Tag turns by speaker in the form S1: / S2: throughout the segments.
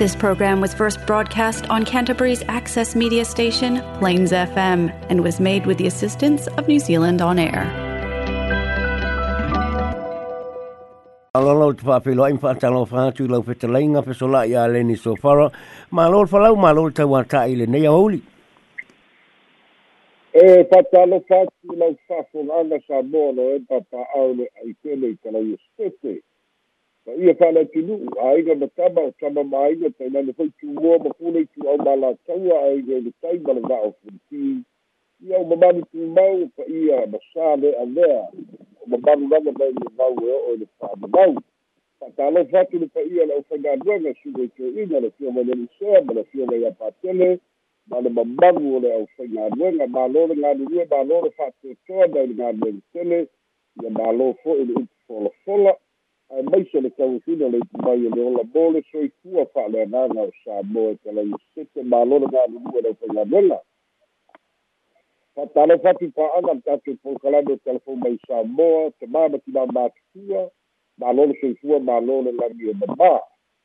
S1: This program was first broadcast on Canterbury's access media station, Plains FM, and was made with the assistance of New Zealand On Air. Alolo te whātū lau whalau, tau i le nei whātū
S2: lau sa mono e papa aule ai i ma ia faalatunuu aiga matama o tama maiga tailane hoi tugoa ma kule tuau malataua aiga i le tai ma le va'ofuliti ia u mamalu tumau pa ia masā le'alea o mamalu lava mai le mau e o'o i le fa'amalau fa'atalofa atu le paia le ʻaufaigaluega suga i toiga le fia mai le ma le fia mai iā ma le mamalu o le ʻaufaigaluega mālo le galulue malo le faatotoa mai le galulue tele ia malo fo'i le upu folafola maise le kauafina le itumai le ola mo le soifua fa'aleagaga o samoa e kalai sete malona galulua lau faiganuela fatalo fatu fa'aga le tatou polokalame o telefon mai samoa temā ma tinā matutua malo le soifua malo le lagi e mamā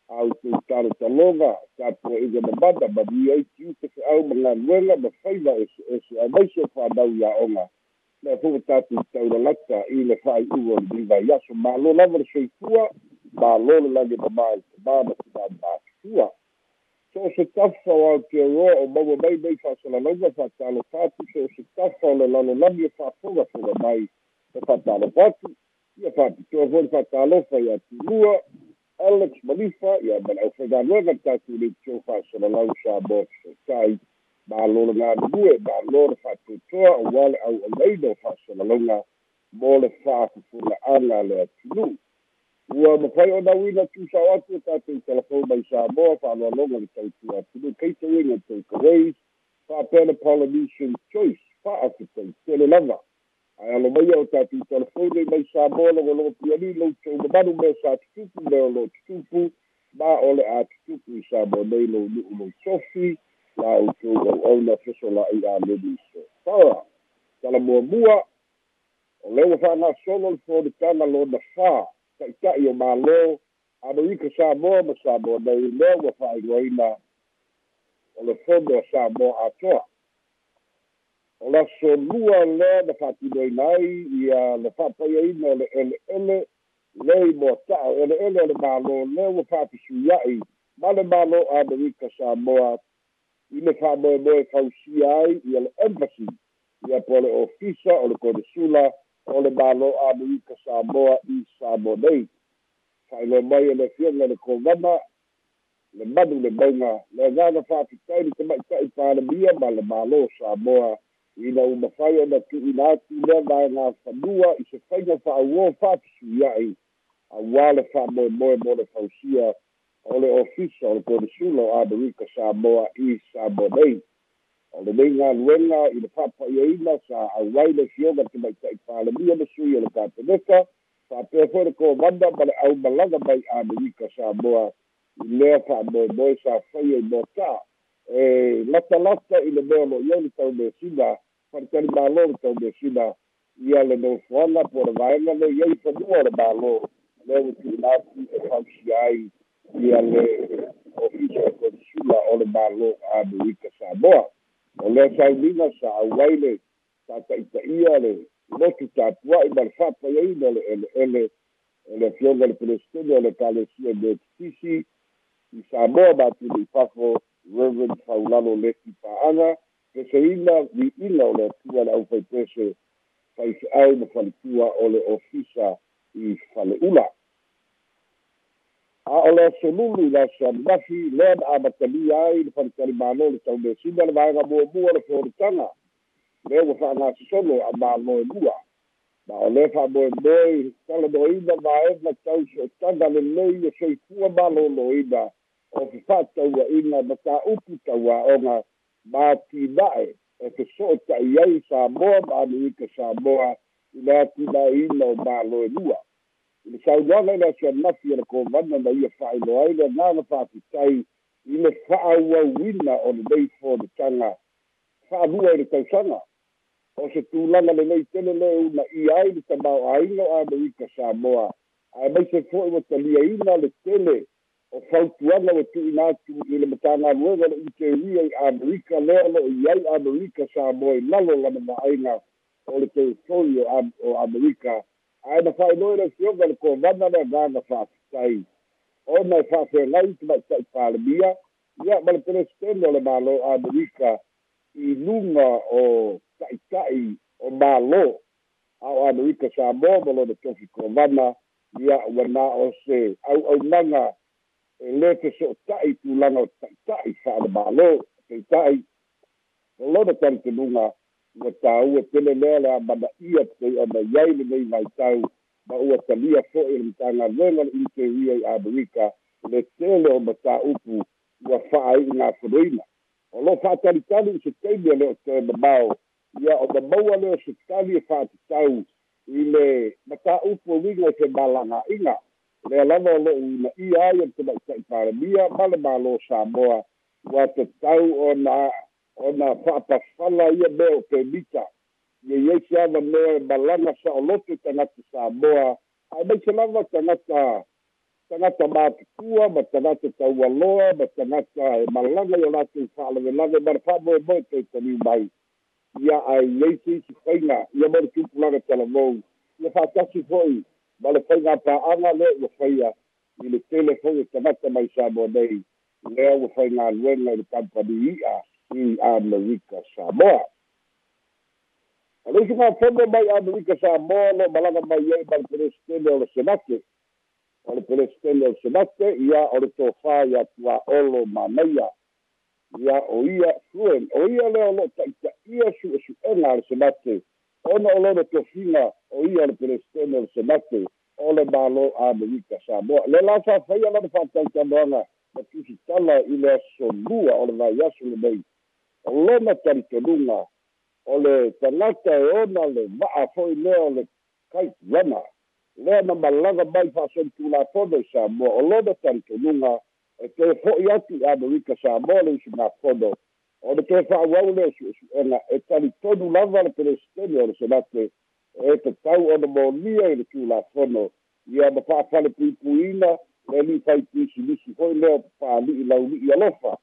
S2: autou talotaloga tapuaʻiga mamana mamia ai kiu tefe'au ma ganuela ma faiva ese ese a maise o fa'anau ia'oga fu taulalaca i le fa'ai'uga o le bilivaiaso mālo lava le soifua mālo le lage mamā i tamā ma tināmasua so o se tafa o aotearoa o maua mai mai fa'asalalauga fa'atalofā atu so o se tafa o le lalolagi e fa'afogafoga mai e fa'atalofa atu ia fa'apitoa foi fa'atalofa iā tulua alex malifa ia ma le ʻaufegaluega tatulei tio fa'asalalau sa mo fesai mālōla ngā nue mālōla whātotoa o wale au alaina o whaasalalauga mo le fa'afufula'aga le atunū ua mafai ona uina tusao atu e tatou telefon mai sa moa fa'aloaloga le tautua atunū catering and takeaways fa'apea le polynesian choice fa'afetaitele lava ae alo mai o tatou telefon ai mai sa moa logologo piani loutou mamalu me sa tutupu me o lo tutupu ma o le a tutupu i sa moa nei lou nu'u lou sofi na au au na feso la ia le sala o le ua le lona fā ta'ita'i o mālō aloika samoa ma samoa nai lea ua fa'ailoaina o le fono o samoa atoa o laso lua lea na fa'atinoina ai ia le fa'apaiaina o le ele'ele lei mo ele'ele o le mālō lea ua fa'apisuia'i ma le mālō amerika samoa i le fa usi ai i al embassy i a pole ofisa o le konesula o le malo amelika samoa i samo nei fa fa'ailo mai e le fiaga le kovana le manu le mauga le agaga fa'apitai le tamaʻitaʻi palemia ma le balo malo samoa ina uma fai ona tu'uina atu lea gaega fanua i se fa faiga fa'auō fa'atusui a'i a wale fa mo mo mo le fausia o le ofisa o le polosula o amerika samoa i samoa nei o lenei galuega i le fa'apa'aiaina sa auai le fioga te maita'i palemia le sui o le kapeneka fa'apea foi le komana ma le aumalaga mai amerika samoa i lea fa'amoemoe sa faia i motā e latalata i le mea lo'i ai le taumesina faletali mālō le taumesina ia le nofoaga po le vaega lei ai fanua o le mālō lea ua e fausi ai ia le o iso e kotusula o le mālō amerika samoa o lea saulina sa auai le tataʻitaʻia le lotu tapua'i ma le fa'apaiaina le ele'ele e le afioga le pelestene o le kalesia metitisi i samoa matuli i pafo reverend faulalo leki pa'aga peseina li'ila o le atua le ʻaufaipese faife'ai ma falitua o le ofisa i fale'ula a'olosoluga sabafi lea ma amatalia ai le falekalibālo le taumesina le vaega muamua le folutaga le ua fa'agasosolo a amāloelua ma o le fa'amoemoe talanoina vaega tauso'otaga lelei e soifua malōlōina o fe fa'ataua'ina ma tā'upu tauā'oga matina'e e fe so ota'i ta'i ai samoa ma anuika samoa i le atina'eina o māloelua le sauloaga i le asianafi e le kovana na ia fa'ailoa ai le agaga fa'afitai i le fa'auauina o lelei fonetaga fa'alua i le tausaga o se tulaga lelei tele le una ia ai le tamaoāiga o amerika sa moa ae maise fo'i ua taliaina le tele o fautuaga ua tu'uina atu i le matagaluega le iteria i amerika lea lo'o i ai amerika sa moa i lalo lana ma'aiga o le teritori o amerika ae e e e na fa'ailoelesio ga le kovana le agaga fa'afetai ona e fa'afegai tamaita'i palemia ia ma le pelesitene o le mālo amerika i luga o ta'ita'i o mālō ao o amerika samoa ma lona tofi kovana ia ua nā o se au'aunaga e lē te tulaga o ta'ita'i fa'ale mālō taitai o lona talitenuga ua tāua pele lea le amanaʻia pei ona iai lenei vaitau ma ua talia fo'i le matagalega le interia i amerika le tele o matāupu ua fa'ai'i gā fonoina o lo fa'atalitali i setemi a le o toe mamao ia o maua le o setali e fa'atatau i le matāupu uiga i fe malagā'iga le alava o lo'u ina ia ai o le tamaʻita'i palemia ma le mālō samoa ua tatau ona ona fa'apafala ia be o ye ia iai se ava mea e malaga sa'olotu tagata samoa ae mai se lava tagata tagata matutua ma tagata taualoa ma tagata e malaga i o latou fa'alavelave ma na fa'amoemoe toe taliu mai ia ai iai se isi faiga ia mo le tupulaga talavou ia fa'atasi fo'i ma le faiga apa'aga lea ua faia i le tele fo'i e tagata mai samoa nei lea ua faigaluega i le kampani i'a i amerika samoa a leisi mai amerika samoa lo malaga mai ai ma le pelestene o le senate o le pelestene o le senate ia o le tofā iā tuā'olo manaia ia o ia suen o ia lea o lo'o ta'itaia su'esu'ega a le senate ona o lona tofiga o ia o le pelestene o le senate o le mālō amerika samoa le la fa'afaia lana fa'atautanoaga ma tusitala i le asolua o le vaiaso lenei lona talitonuga o le tagata e ona le va'a fo'i lea o le kaitiana lea na malaga mai fa'asolitulātone i samoa o lona talitonuga e te ho'i atu i amerika samoa le usu makono o le toe fa'auau le su'esu'ega e talitonu lava le pelesiteni o le senate e tatau ona monia i le tulafono ia ma fa'afale puipuiina le li'i faipisilisi ho'i lea pa'ali'i lauli'i alofa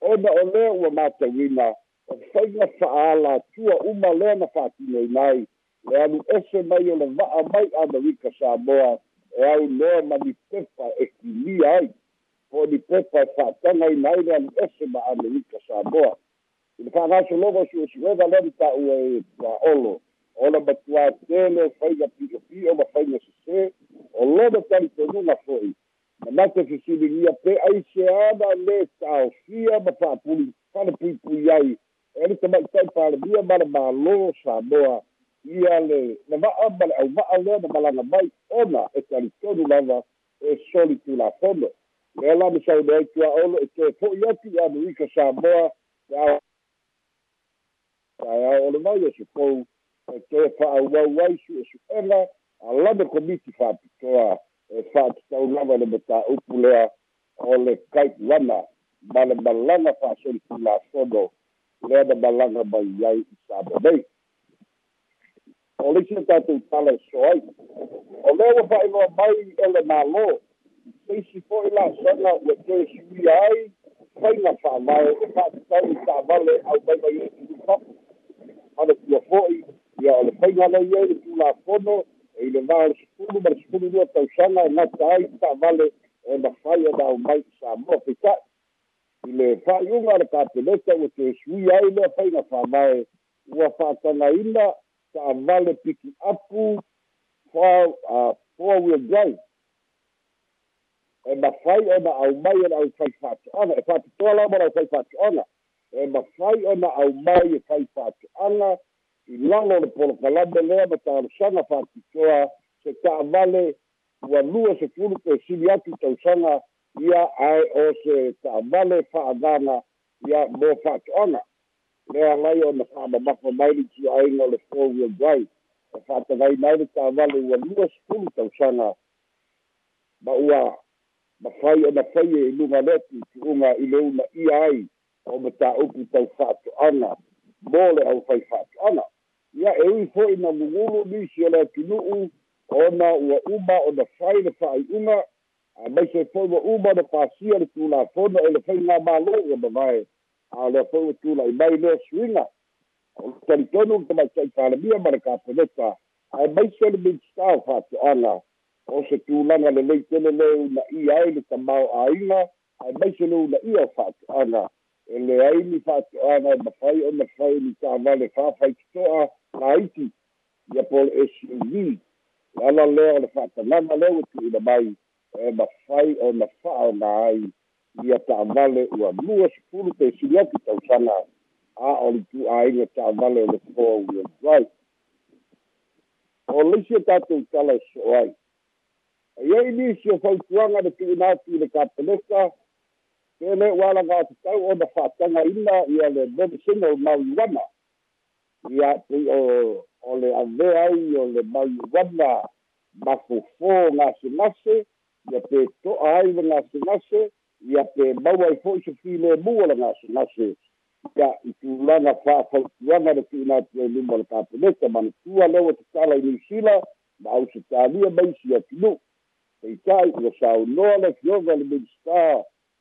S2: ona o lea ua matauina o faiga fa'aala atua uma lea na fa'atinoina ai le alu ese mai o le va'a mai amerika samoa e au loa ma ni pepa e kilia ai po ni pepa e fa'ataga ina ai le alu ese ma amerika samoa i le fa'agasologa su'esu'ega lea ni ta'ua e tua'olo ona matuā tele o faiga pi'opi'o ma faiga sesē o lona talitonuga fo'i makasisili ia pe ai seana le taofia tá, ma é, fa'apuli falapuipui ai e le tama'itai palemia ma le mālō samoa ia le na va'a ma le auva'a lea na malaga mai ona é e talitonu lava e é soli tulafono lea la masauno ai tua'olo e toe fo'i atu i anuika samoa e aeao o le vai e supou e toe fa'auau ai su e su'ega alana komiti fa'apitoa e fa'atau lava le matā'upu lea o le kaikulana ma le malaga fa'asolifulafono lea na malaga mai ai i samamei o leisi o tatou tala e so ai o lea ua fa'ailoa mai ele mālō seisi fo'i la'asaga ua tesuia ai faiga fa'avae e fa'atatau i ta'avale aumai mai e tulupapu ana tua fo'i ia o le faiga alai ai le tulafono i le ilevaalesukulu ma lesukulu lua tausaga e gata ai taavale e eh, mafai ana aumai samoa peita'i i le fa'aiuga o le kapeleta ua tesui ai lea faiga fāvae ua fa'atagaina taavale piki apu uh, four wheel drive e eh, mafai ona aumai ona au fai fa'ato'aga e eh, fa'atotoa lava lau fai fa'ato'aga e mafai ona aumai e fai fa'ato'aga ilalo polo kalabe lea matagalusaga faakitoa se ta'avale ualua sepulu pesili atu tausaga ia ae o se ta'avale fa'agaga ia mo fa'ato'aga lea gai ona fa'amamafa mai litua'aiga o le four wheel drive e fa'atagaina ai le ta'avale ualua sepulu tausaga ma ua mafai ona fai e iluga lea tu'utu'uga i le una ia ai o mataupu tau fa'ato'aga mo le ʻaufai fa'ato'aga ia e ui fo'i na gugulu nisi o le atunu'u ona ua uma o na fai le fa'ai'uga a maisai fo'i ua uma ona pasia le tulafona e le faigā mālou ona vae a o lea fo'i ua tula'i mai lea suiga o le talitonu le tamaita'i palemia ma le kapeneta ae maise le minista o fa'ato'aga o se tulaga lelei tele lē una ai le tamao e le ai ni faatoʻaga e fai o de ni tavale fafaikitoa De ia po le suv e la lea o le faatalaga lea de tuuina mai e mafai o na fa'aoga ai ia de ua lua sepulu pesili atu tausaga a o le de ta'avale o le four wheel drive o leisi e tatou tala e so'o ai ai ai nisi o fautuaga de tu'ina de i le o ua alagatau ona fa'atagaina ia le medicinal mauiuana ia pei o o le avea ai o le mauiuana mafofō gasenase ia pe to'a ai le gasenase ia pe mau ai fo'i sofi lemu o le gasenase ia i tulaga fa'afautuaga le tu'inatuai é o le kapeneta manatua lea ua tatala i niusila ma ausitalia maisi atunu'u peita'i ua é le fioga le minstar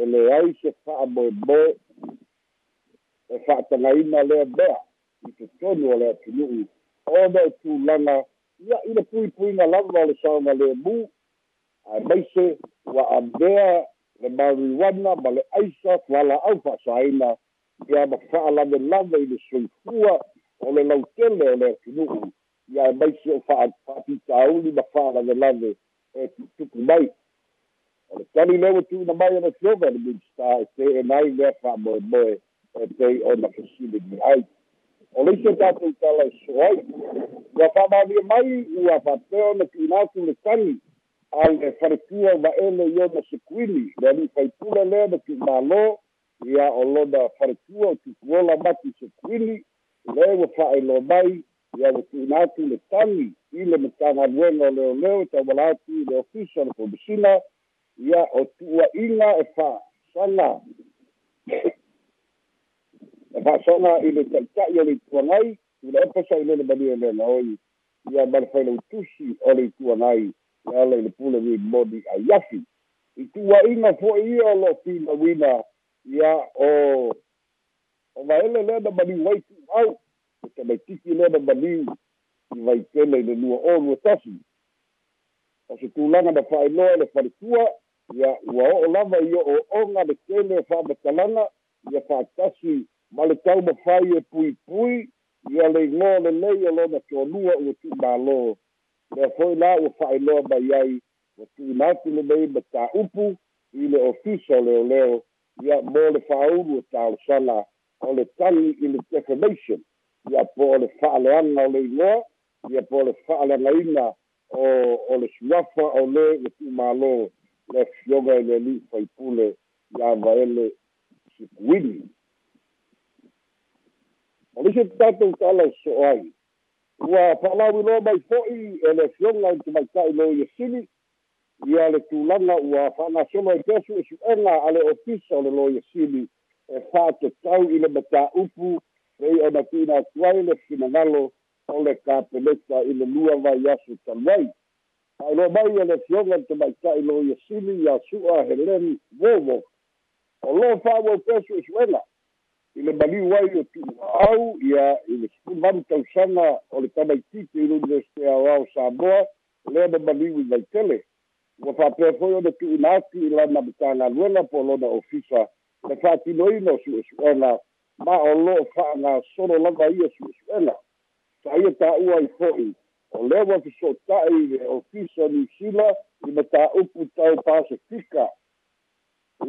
S2: eleai se fa'amoemoe e fa'atagaina lea mea i totonu o le atunu'u ona e tulaga ia i le puipuiga lava o le saoga lemu ae maise ua amea le maruiwana ma le aisa tualaau fa'asāina ia ma fa'alavelave i le soifua o le lautele o le atunu'u ia e maise o fa'apita'auli ma fa'alavelave e tutupu mai tani leua tuunamai ona siova le minista e te'enai lea fa'amoemoe e pei ona fesiligi ai o leise tatou tala e so ai ua fa'amālia mai ua fa'apea ona tuina atu le tali au e faletua va'ele i ona sekuili le ali'i faipule lea na tu'umālō ia o lona faletua o tutuola mati sekuili le ua fa'ailo mai ia ua tu'una atu le tali i le matagaluega o leoleo e tauala atu i le ofisa o le komisina ia o tuuaʻiga e faasaga e faasaga i le taʻitaʻi o le ituagai i le epa saʻilē le malia lena oi ia ma le tusi o le ituagai e i le pule wilimoni aiafi i tuuaʻiga fo'i ia o lo'o pinauina ia o o vaele lea na maliu ai tu'au e tamaitiki lea na maliu i vaitele i le lua olu e tafi o se tulaga na fa'ailoa i le faletua ia ua o'o lava i o'o oga lekele o fa'amatalaga ia fa'atasi ma e le taumafai e puipui ia leigō lelei o lona tolua ua tu'umālō lea fo'i la ua fa'ailoa mai ai ua tu'unatu lelei ma tā'upu i le ofisa o leoleo ia mo le fa'aulu o talosala o le tali i le defamation ia po o le fa'aleaga o leigō ia po o le fa'aleagaina o o le suafa o lē ua tu'umālō lefioga ele li faipule iavaele sikuini o lisi tatou tala soo ai ua fa'alau iloa mai fo'i e lefioga i tumaita'i lo iesili ia le tulaga ua fa'anasolo e pesu e su'ega a le ofisa e o le lo iesili e fa'atatau i le matā'upu pei ona tinatu ai le finagalo o le kapeleta i le lua vai aso talu ai Aloha mai ele fionga te mai ta ilo i sili i asua he len vovo. O lo fa wo pesu isuela. E I le bali wai o tu au i a i le sku mani tau sanga o le tamai titi i lunde se a wau sa moa le a me bali wi mai tele. Wa fa pe foio de tu unati i lana bita na luela po lona ofisa le fa tino ino su isuela e ma o lo fa na solo langa i e su isuela. Sa i e ta ua i fo i. O wa ki so tae o fisa New Zealand i ma tā upu tau Pasifika.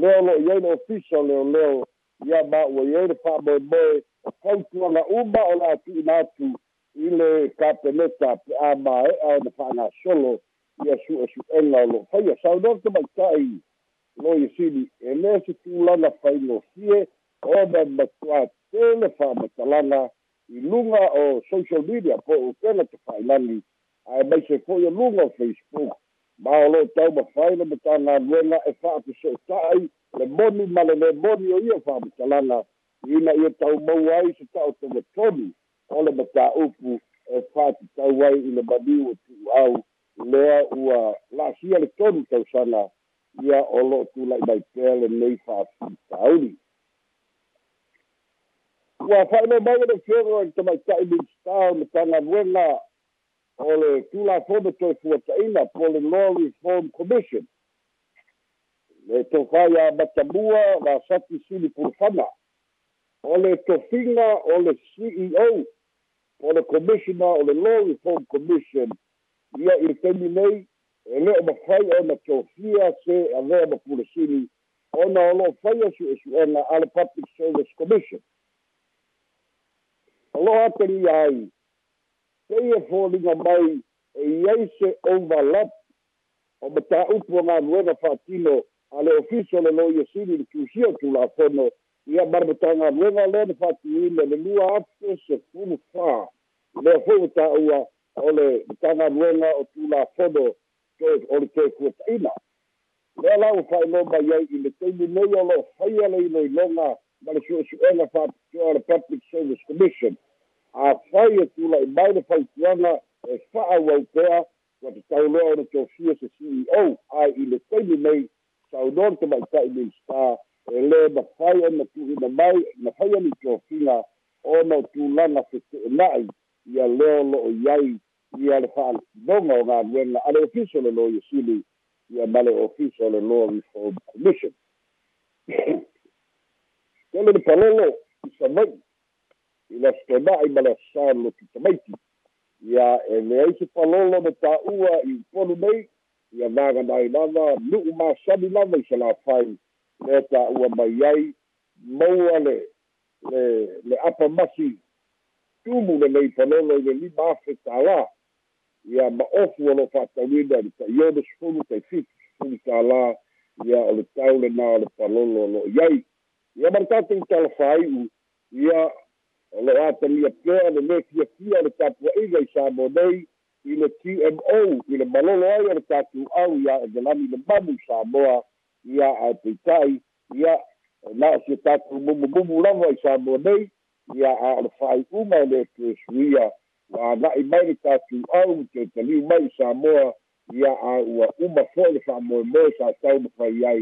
S2: Leo lo i aina o fisa leo leo ia ma ua i aina pā moe moe o kautuanga uma o la tu inatu i le kapeneta pe a ma e a na whanga solo i a su a su enga o lo whaia. Sau nōte mai tae lo i sini e le se tūlanga whaingo fie o na matua tēle whamatalanga i luga o social media po o tele te failani ae maise fo'i o luga o facebook ma o lo'o taumafai le matagaluega e fa'apeso'ota'i le moni ma le lē moni o ia fa'amatalaga ina ia taumau ai se ta'otogetoni o le matā'upu e fa'atatau ai i le maniu e tu'uau lea ua la'asia le tonu tausaga ia o lo'o tula'i mai pea lenei fa'afitauli Ua whaino mai na whiero e tamai tai mi stau me tanga wenga o le tula fome toi fuataina po le Law Reform Commission. Le tofai a matamua na sati sili purfana. O le tofinga o le CEO o le commissioner o le Law Reform Commission ia i temi nei e leo mawhai o na tofia se a leo mapulesini ona o lo whaia su esuena a le Public Service Commission. aloha peri ai kei e fōlinga mai e iei se overlap o me tā upo ngā nuega whātino a le ofiso le loi e siri le tu la fono i a marmata ngā nuega le ne whātino le lua ape se kuru whā le a tā ua o le tā ngā nuega o tu la fono o le kei kua taina le ala u whaelomba iei i le teimi nei o lo whaia le ino i longa maar you zou ela fa public service commission a fai atu i mai le faituaga e fa'auau pea ua tatauloa ona tofia se ceo ai i le taimi nei saunoa le tamaita'i minista e lē mafai ona tu'uina mai na fai ani ona o tulaga fete'ena'i ia leo lo'o i ia le fa'alasinoga o galuega a le ofisa o le lo iesili ia ma le ofisa o le law reform commission tele le palolo i savai i la stema'i ma le saloti tamaiti ia ele leai se palolo me tā'ua i upolu nei ia naganai lava nu'u masani lava i se lafai lea tā'ua mai ai maua le le le apa masi tumu lelei palolo i le lima afe tālā ia ma ofu o lo fa'atauina i le ta'ione sefulu taifiti sefulu tālā ia o le tau lenā o le palolo lo'i ai ia maratautautalafai u ia lo atalia pea le lē kiakia o le tapua'iga i sa monei i le qmo i le malolo ai o le tatou au iā e galani le mamu samoa iā ae peita'i ia na se tatou mumumumu lava i sa monei ia a le fa'ai'uma e lē tuesuia ua ana'i mai le tatou au tetaliu mai i samoa ia a ua uma fo'i le fa'amoemoe sa tau mafai ai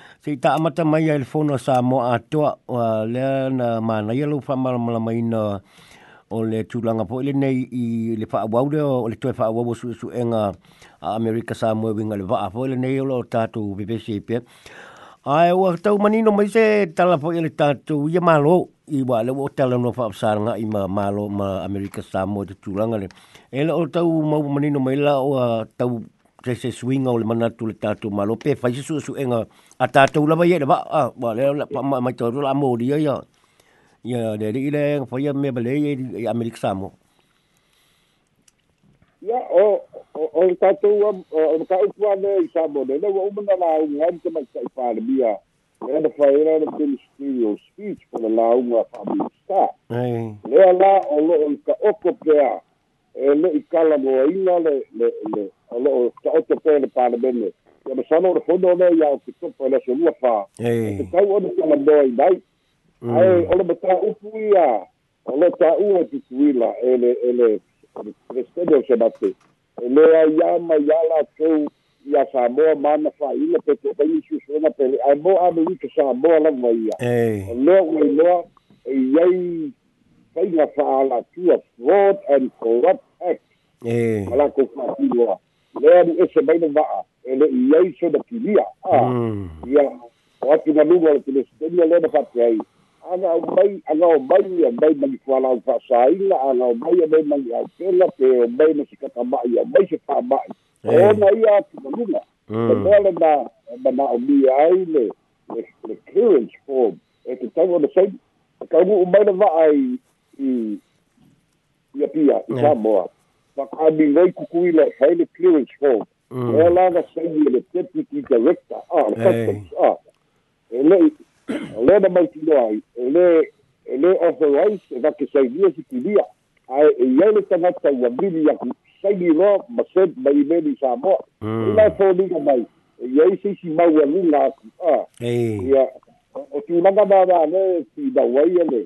S2: Sei ta amata mai e fono sa mo atoa le na mana ia lo fa mala mai na o le tulanga po le nei i le fa wau le o le toe fa wau su su enga a America sa mo winga le va a po le nei o lo tatu BBC pe ai o tau mani no mai se tala po le tatu ia malo i wa le o tala no fa sa nga i ma malo ma America sa mo le tulanga le e lo tau mau mani no mai la o tau tre swing o le mana tu le tatu malu pe fa isu su enga a tatu la vaye ba a ba le pa ma ma tu lah mo dia ya ya dari de yang ile me bele dia amerik samu. ya oh, oh, le tatu o le ka ifu ane i samo de le wa umana la u ngan te ma sa i fa le bia le na fa ira studio speech pa le la u ma fa mi sa le ala o lo o e le i kala mo ina le le le o ta o te pele pa le bene ya me sano le fondo le ya o te topo le se lua fa e tau o te kala mo i dai ai o le mata upu ia o le ta u o te e le e le prestede o se bate e le a ia ma ia la tau ia sa moa mana fa ina pe te bai su sona pe ai mo a me ike sa moa la mo ia e le o i loa e فعالية fraud and corrupt act en malakofatiwa lea ni ese maina va'a e le'i ai se na kilia ia o atu galuga o le pelesidelia lea na fa'apeai agao mai agao mai a mai magi kualau fa'asāiga agao mai a mai magi aupela pe o mai na sikakama'i a mai se fa'ama'i ona ia atu galuga mea lena mana'omia ai le form i ừ. pia pia i Samoa. Whakaamingai kukui le Haile Clearance Hall. Mm. E langa sangi le Deputy Director a, le Customs a. E le, le na mai tino ai, e le, e le authorize e vake sainia si kinia. Ai, e iai le tangata ua mini aku sangi roa ma sed ma imeni Samoa. Mm. E lai fōninga mai, e iai seisi maua lunga aku a. Hey. Ia, o tūlanga nā nā le, tī na wai ele.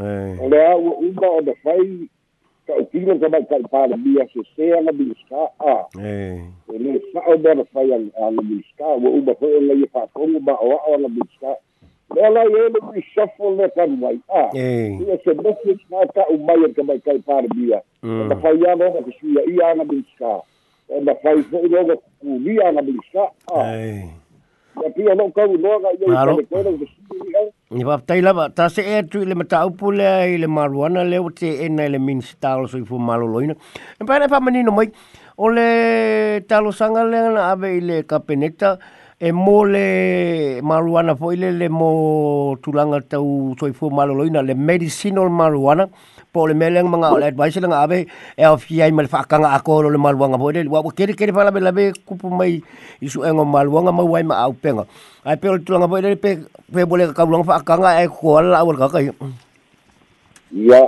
S2: o le a ua uma o na fai ta'ukina tama ta'ipalabia sesē agamilisika'a e lē sa'o mea na fai agamiliska'a ua uma hoi o laia fa'akogu ma'oa'o agamiliska'a lea lai e le reshuffle le tanu ai a ia se message na ta'u mai e tamaikai o na fai aga oga kesuia ia agamilisika'a e na fai ho'i loga kukulia agamiliska'a Ni va tai lava, ta se e tu le mata upu le le maruana le o e nei le min stalo so i fu malo loina. E pa pa mani no mai, o le talo sanga le ana ave ile le kapeneta, e mole maruana fo le le mo tulanga tau so i fu malo loina, le medicinal maruana, po le meleng manga le advice la ngabe e of hi ai mal fa kanga ako le malwanga po le wa kere kere pala bela be kupu mai isu engo malwanga ma wai ma au penga ai pe tu nga po le pe pe bole ka long fa kanga ai ko la wal ka kai ya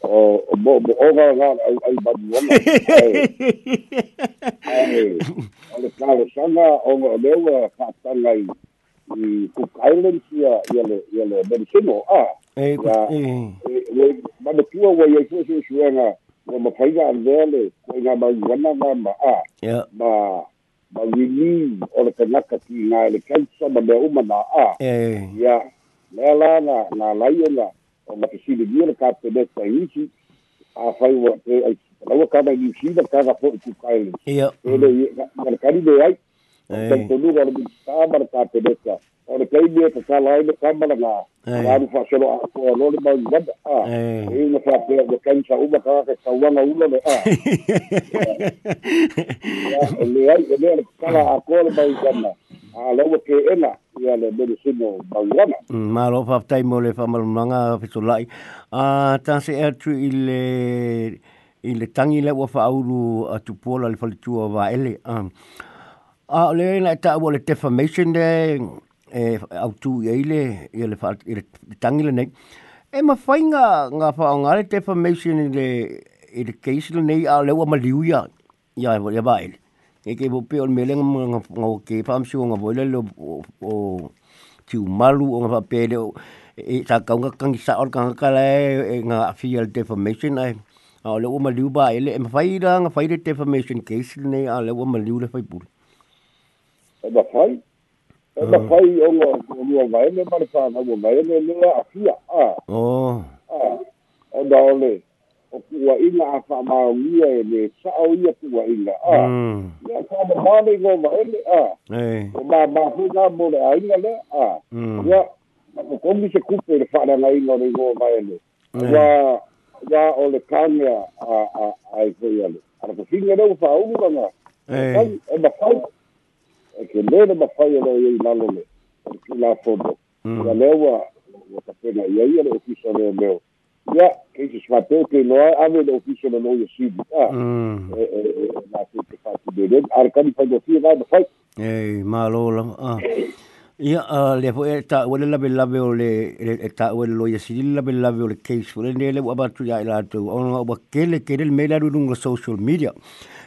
S2: o bo bo o ga ga ai ai ba ni wala ai ale ka le sanga o ga le wa ka tanga i cook islands ya ya le ya le bersimo ah eh ko eh we ma de tua wa ye so so suenga ga ndele ma ma ma a ma ma wini o le kanaka ti nga le kansa ma de uma na a eh ya la na na la o ma kisi de dia ka pe de sa ichi a fai wa te ai ele ya ele ka ni de ai Tanto lugar de o the kai mea kakala ai the kamala ngā ngā ni wha selo a koa lo le mai ngada a e inga wha pia le kai sa uma kaka ke sa uanga ula le a e le ai e mea le kakala a koa le mai ngana a lawa ke ena i a le mele sino mai ngana mā mm, lo wha ptai mo le wha malunanga a fito lai a tase e atu i le i le tangi le wha auru a tupola le wha le tua wa ele a le ena e ta ua le defamation de e au tu i ile i fa i le tangile nei e ma fainga nga fa nga le te formation le education nei a le ma liu ya ya e ya bail e ke bo pe on meleng nga nga ke fa am shu nga boile lo o tu malu nga fa pe le e sa ka nga kang sa or kang ka le nga afia le formation ai a le ma liu ba ile e ma fainga nga fa le formation case nei a le ma liu le fa bu e ma ona fai ogo lua waele male fanau waele lea afia a oda ole oh. o kuaʻiga a faamaogia e hmm. le saʻo hmm. ia kuaʻiga a ia faamamale igo waele a o mamafuga mo le aiga lea a ia akokogi se kupe le faalagaiga ole igo waele ua ua o le kagea a a ae foi ale alakofiga leu faaulugaga ai ona e fai e ke lē le mafai aloa iai lalo le lafono mm. ia lea ua ua tapena ia ia le ofisa leoleo ia cases fateu keiloa ave le ofisa lolou ia sili a mm. e lafou te fa'atuleleni arekani faigofia ga mafai ei malo lava Ya, uh, le po e ta o le lawe lawe o le e ta o le loya si le lawe lawe o le case o le ne le wabatu ya ila tu o no wa kele kele le mele aru nunga social media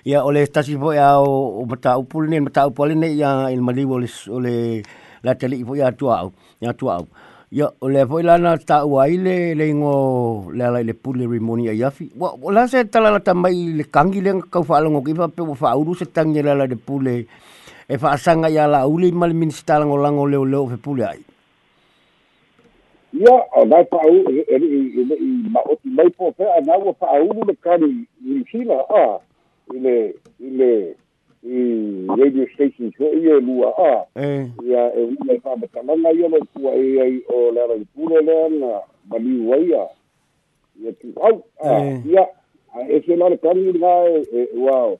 S2: Ya o le stasi po e a o mata upul ne mata upul ne ia il maliwa o le o le la tele i po e atu au ia atu au ia o le po e lana ta o ai le le ingo le ala le pule rimoni a yafi wa o la se tala la tamai le kangi le nga kau faalongo kipa pe wa faauru se tangi le ala le pule le e whaasanga ia la uli mali minstalango lango leo leo fe pule ai. Ia, o nai pa'au, e, e, e, e i maoti mai po fea, a nau a pa'au le kani i Sila, a, i le, i le, i radio stations ho e lua a ia e ui mai whamatalanga i ono kua ai o lara i pule lea na maliu ai a ia tu au a ia e se lana kani ngā e wao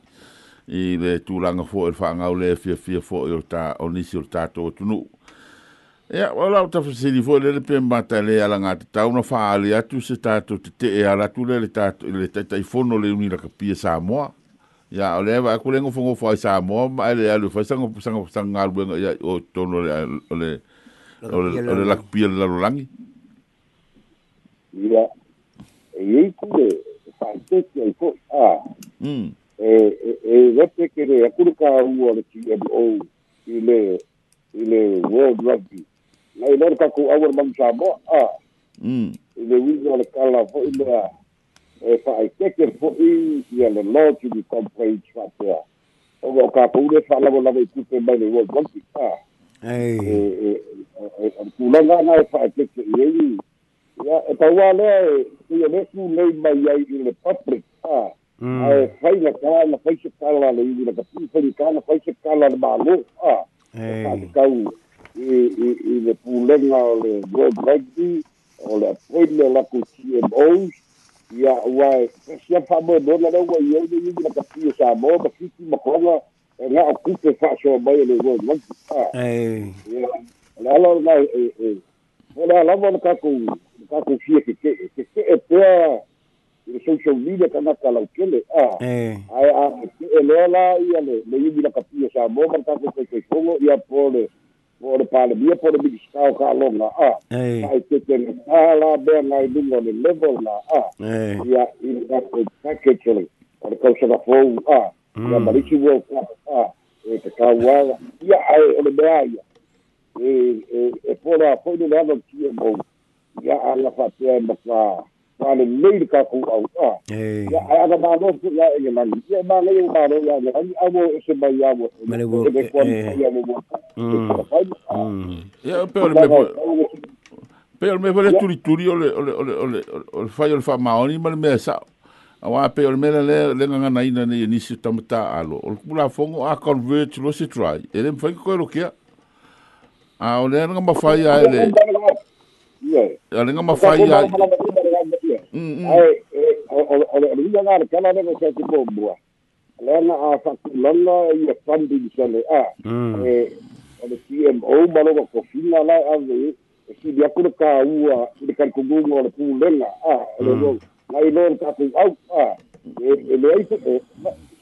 S2: i le tūlanga fō e whaangau le fia fia fō i o tā o nisi o tātou tunu. Ia, wala o tafu siri fō le le pēmata le ala ngā te tauna whaali atu se tātou te te e ala tu le le tātou le taitai whono le unira ka pia Samoa. Ia, o lewa aku lengo whongo whai Samoa ma ele alu whai sango sango sango ngā ruenga ia o tono le o le o le lakpia le larolangi. Ia, e iei kure whaitete ai fō. Ah. Mm. e e lepe ke le akuru ka ua le TMO i le i le World Rugby na ah, mm. eh, i lor ka ku awar bang samo a i le wizo le kala fo i le e fa ai keke fo i i le lotu di complaint fa tea o ga ka pu le fa lavo lavo i kupe mai le World Rugby a ah. e eh, e eh, e kulanga na e fa ya e le mai i le public a ah. failakaana faisakalala ilaka pifalikana faisakala malo a fakau i le pulega o le world rugby o le apoile laku tmos ia ua fasia fa'amoemoena le ua iai le igi laka pio sa mo mafiti makoga e ga'o kupe fa'asoa mai o le world rugby a ia le ala o legae o le alava o le kakou le kakou fia keke'e keke'e pea social media kana kalau kele a ai a ah, eh. ah, elela ia le le ibi la kapia sa mo kan ta ko ko ko ia pole eh, pole pale ia pole eh, bi sta ka aí a ai te te ala aí ngai dungo le level la a ia in da ko package le por ko sa ah, fo a ia marichi wo a e te ka wa ia ai ole be ai e e e pole a pole le ava ki e mo ia ala aí te ma tale nei ka ku au a ya aga ma no ku la e ma ni ya ma le ma le ya ya ni amo e se mai le wo e ya pe me pe me turi turi ole ole ole ole ole fai ole fa ma oni ma me é sa awa pe ole me le le nga na né, ina ni ni si tamta tá, tá, alo ku la fongo a convert lo se try ele me fai ko lo kia a ole nga ma ele Ya, lenga E, olivia a fa lana ia funding a e ole CMO malo ko fina la ka ua ko gungo ai e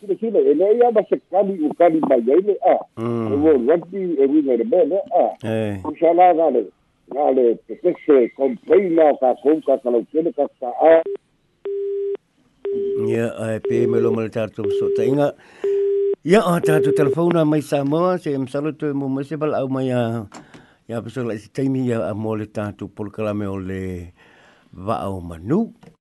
S2: sile sile e le ia e, ba e se kali ale pese complaina ka kunka ka lo kene ka sa a ya a pe me lo mal tar tu so tainga ya a ta tu telefona mai sa mo se em saluto mo mo se bal au mai ya ya pese la se taimi ya a mo le tar tu por kala me ole va au manu